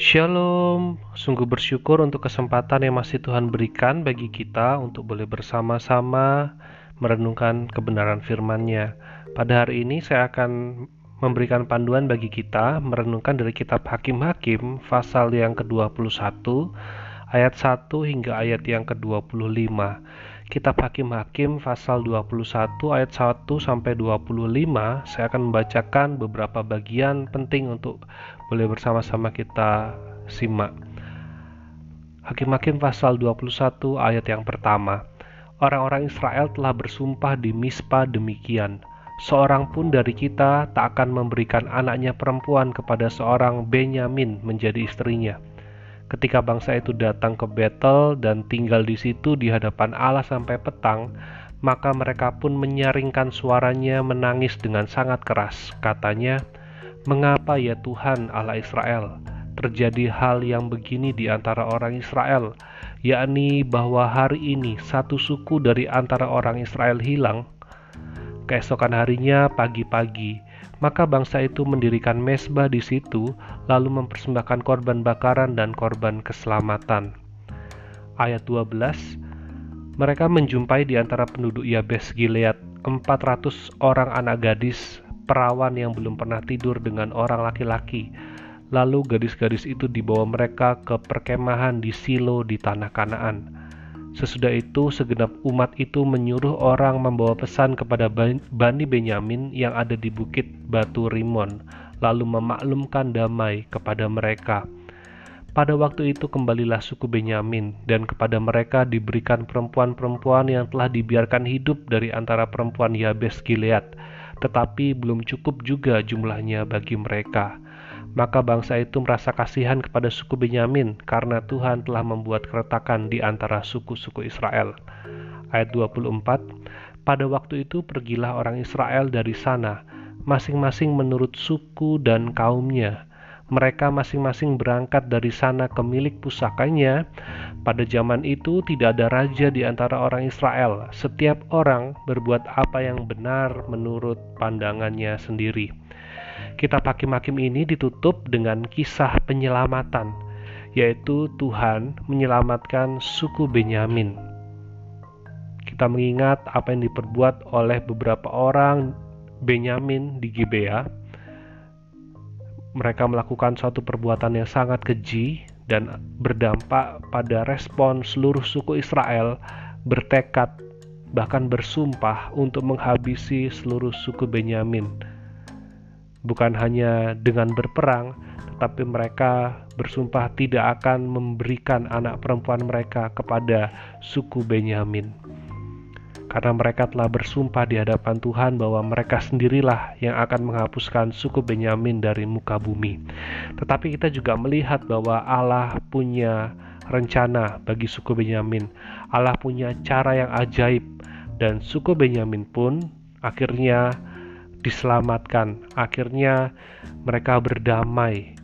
Shalom, sungguh bersyukur untuk kesempatan yang masih Tuhan berikan bagi kita untuk boleh bersama-sama merenungkan kebenaran firman-Nya. Pada hari ini saya akan memberikan panduan bagi kita merenungkan dari kitab Hakim-Hakim pasal yang ke-21 ayat 1 hingga ayat yang ke-25. Kitab Hakim-Hakim pasal 21 ayat 1 sampai 25 saya akan membacakan beberapa bagian penting untuk boleh bersama-sama kita simak. Hakim-Hakim pasal 21 ayat yang pertama. Orang-orang Israel telah bersumpah di Mispa demikian. Seorang pun dari kita tak akan memberikan anaknya perempuan kepada seorang Benyamin menjadi istrinya Ketika bangsa itu datang ke Betel dan tinggal di situ di hadapan Allah sampai petang, maka mereka pun menyaringkan suaranya menangis dengan sangat keras. Katanya, "Mengapa ya Tuhan Allah Israel, terjadi hal yang begini di antara orang Israel, yakni bahwa hari ini satu suku dari antara orang Israel hilang?" Keesokan harinya pagi-pagi, maka bangsa itu mendirikan mesbah di situ, lalu mempersembahkan korban bakaran dan korban keselamatan. Ayat 12 Mereka menjumpai di antara penduduk Yabes Gilead 400 orang anak gadis perawan yang belum pernah tidur dengan orang laki-laki. Lalu gadis-gadis itu dibawa mereka ke perkemahan di Silo di tanah Kanaan. Sesudah itu, segenap umat itu menyuruh orang membawa pesan kepada Bani Benyamin yang ada di bukit Batu Rimon, lalu memaklumkan damai kepada mereka. Pada waktu itu kembalilah suku Benyamin, dan kepada mereka diberikan perempuan-perempuan yang telah dibiarkan hidup dari antara perempuan Yabes Gilead, tetapi belum cukup juga jumlahnya bagi mereka maka bangsa itu merasa kasihan kepada suku Benyamin karena Tuhan telah membuat keretakan di antara suku-suku Israel. Ayat 24, pada waktu itu pergilah orang Israel dari sana, masing-masing menurut suku dan kaumnya. Mereka masing-masing berangkat dari sana ke milik pusakanya. Pada zaman itu tidak ada raja di antara orang Israel. Setiap orang berbuat apa yang benar menurut pandangannya sendiri. Kitab Hakim-Hakim ini ditutup dengan kisah penyelamatan, yaitu Tuhan menyelamatkan suku Benyamin. Kita mengingat apa yang diperbuat oleh beberapa orang Benyamin di Gibea. Mereka melakukan suatu perbuatan yang sangat keji dan berdampak pada respon seluruh suku Israel bertekad bahkan bersumpah untuk menghabisi seluruh suku Benyamin bukan hanya dengan berperang, tetapi mereka bersumpah tidak akan memberikan anak perempuan mereka kepada suku Benyamin. Karena mereka telah bersumpah di hadapan Tuhan bahwa mereka sendirilah yang akan menghapuskan suku Benyamin dari muka bumi. Tetapi kita juga melihat bahwa Allah punya rencana bagi suku Benyamin. Allah punya cara yang ajaib dan suku Benyamin pun akhirnya diselamatkan. Akhirnya mereka berdamai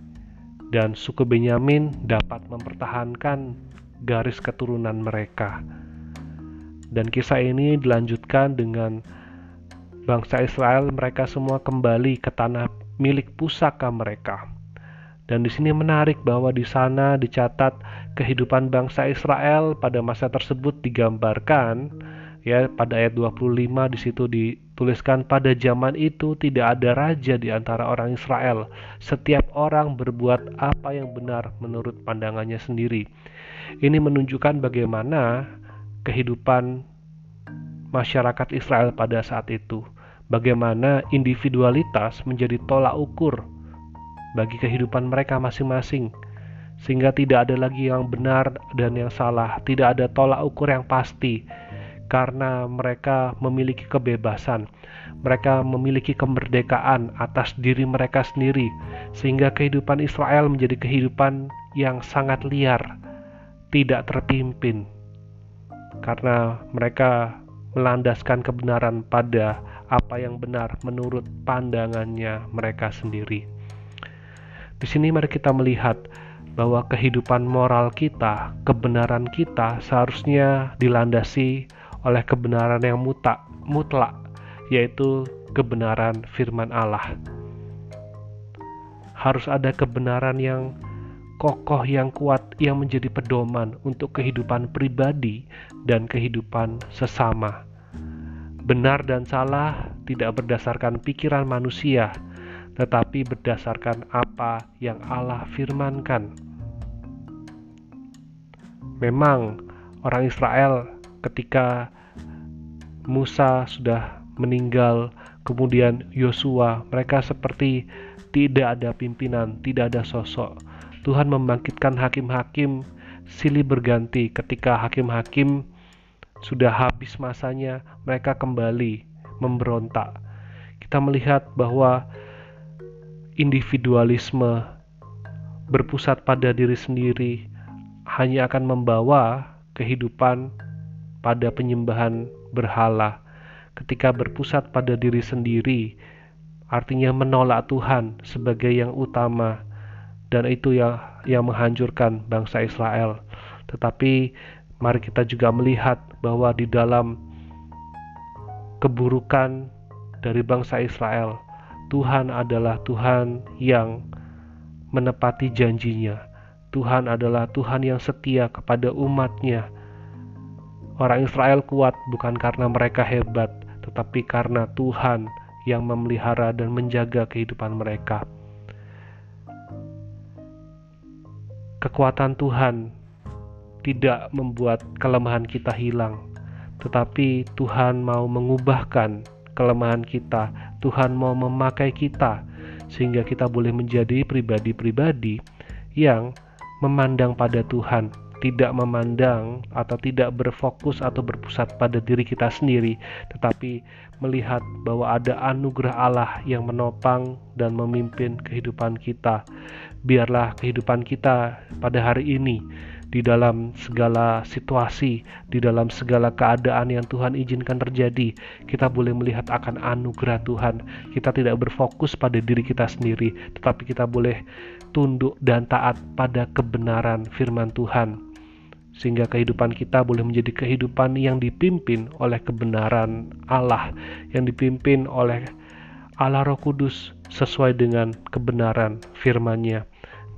dan suku Benyamin dapat mempertahankan garis keturunan mereka. Dan kisah ini dilanjutkan dengan bangsa Israel mereka semua kembali ke tanah milik pusaka mereka. Dan di sini menarik bahwa di sana dicatat kehidupan bangsa Israel pada masa tersebut digambarkan ya pada ayat 25 di situ dituliskan pada zaman itu tidak ada raja di antara orang Israel. Setiap orang berbuat apa yang benar menurut pandangannya sendiri. Ini menunjukkan bagaimana kehidupan masyarakat Israel pada saat itu. Bagaimana individualitas menjadi tolak ukur bagi kehidupan mereka masing-masing. Sehingga tidak ada lagi yang benar dan yang salah. Tidak ada tolak ukur yang pasti karena mereka memiliki kebebasan, mereka memiliki kemerdekaan atas diri mereka sendiri, sehingga kehidupan Israel menjadi kehidupan yang sangat liar, tidak terpimpin, karena mereka melandaskan kebenaran pada apa yang benar menurut pandangannya mereka sendiri. Di sini mari kita melihat bahwa kehidupan moral kita, kebenaran kita seharusnya dilandasi oleh kebenaran yang mutak, mutlak, yaitu kebenaran firman Allah. Harus ada kebenaran yang kokoh yang kuat yang menjadi pedoman untuk kehidupan pribadi dan kehidupan sesama. Benar dan salah tidak berdasarkan pikiran manusia, tetapi berdasarkan apa yang Allah firmankan. Memang orang Israel ketika Musa sudah meninggal, kemudian Yosua, mereka seperti tidak ada pimpinan, tidak ada sosok. Tuhan membangkitkan hakim-hakim silih berganti ketika hakim-hakim sudah habis masanya, mereka kembali memberontak. Kita melihat bahwa individualisme berpusat pada diri sendiri hanya akan membawa kehidupan pada penyembahan berhala. Ketika berpusat pada diri sendiri, artinya menolak Tuhan sebagai yang utama dan itu yang yang menghancurkan bangsa Israel. Tetapi mari kita juga melihat bahwa di dalam keburukan dari bangsa Israel, Tuhan adalah Tuhan yang menepati janjinya. Tuhan adalah Tuhan yang setia kepada umatnya. Orang Israel kuat bukan karena mereka hebat, tetapi karena Tuhan yang memelihara dan menjaga kehidupan mereka. kekuatan Tuhan tidak membuat kelemahan kita hilang, tetapi Tuhan mau mengubahkan kelemahan kita. Tuhan mau memakai kita sehingga kita boleh menjadi pribadi-pribadi yang memandang pada Tuhan, tidak memandang atau tidak berfokus atau berpusat pada diri kita sendiri, tetapi melihat bahwa ada anugerah Allah yang menopang dan memimpin kehidupan kita biarlah kehidupan kita pada hari ini di dalam segala situasi, di dalam segala keadaan yang Tuhan izinkan terjadi, kita boleh melihat akan anugerah Tuhan. Kita tidak berfokus pada diri kita sendiri, tetapi kita boleh tunduk dan taat pada kebenaran firman Tuhan. Sehingga kehidupan kita boleh menjadi kehidupan yang dipimpin oleh kebenaran Allah, yang dipimpin oleh Allah Roh Kudus sesuai dengan kebenaran firman-Nya.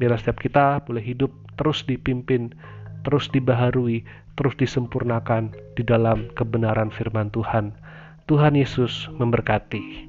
Biarlah setiap kita boleh hidup terus dipimpin, terus dibaharui, terus disempurnakan di dalam kebenaran firman Tuhan. Tuhan Yesus memberkati.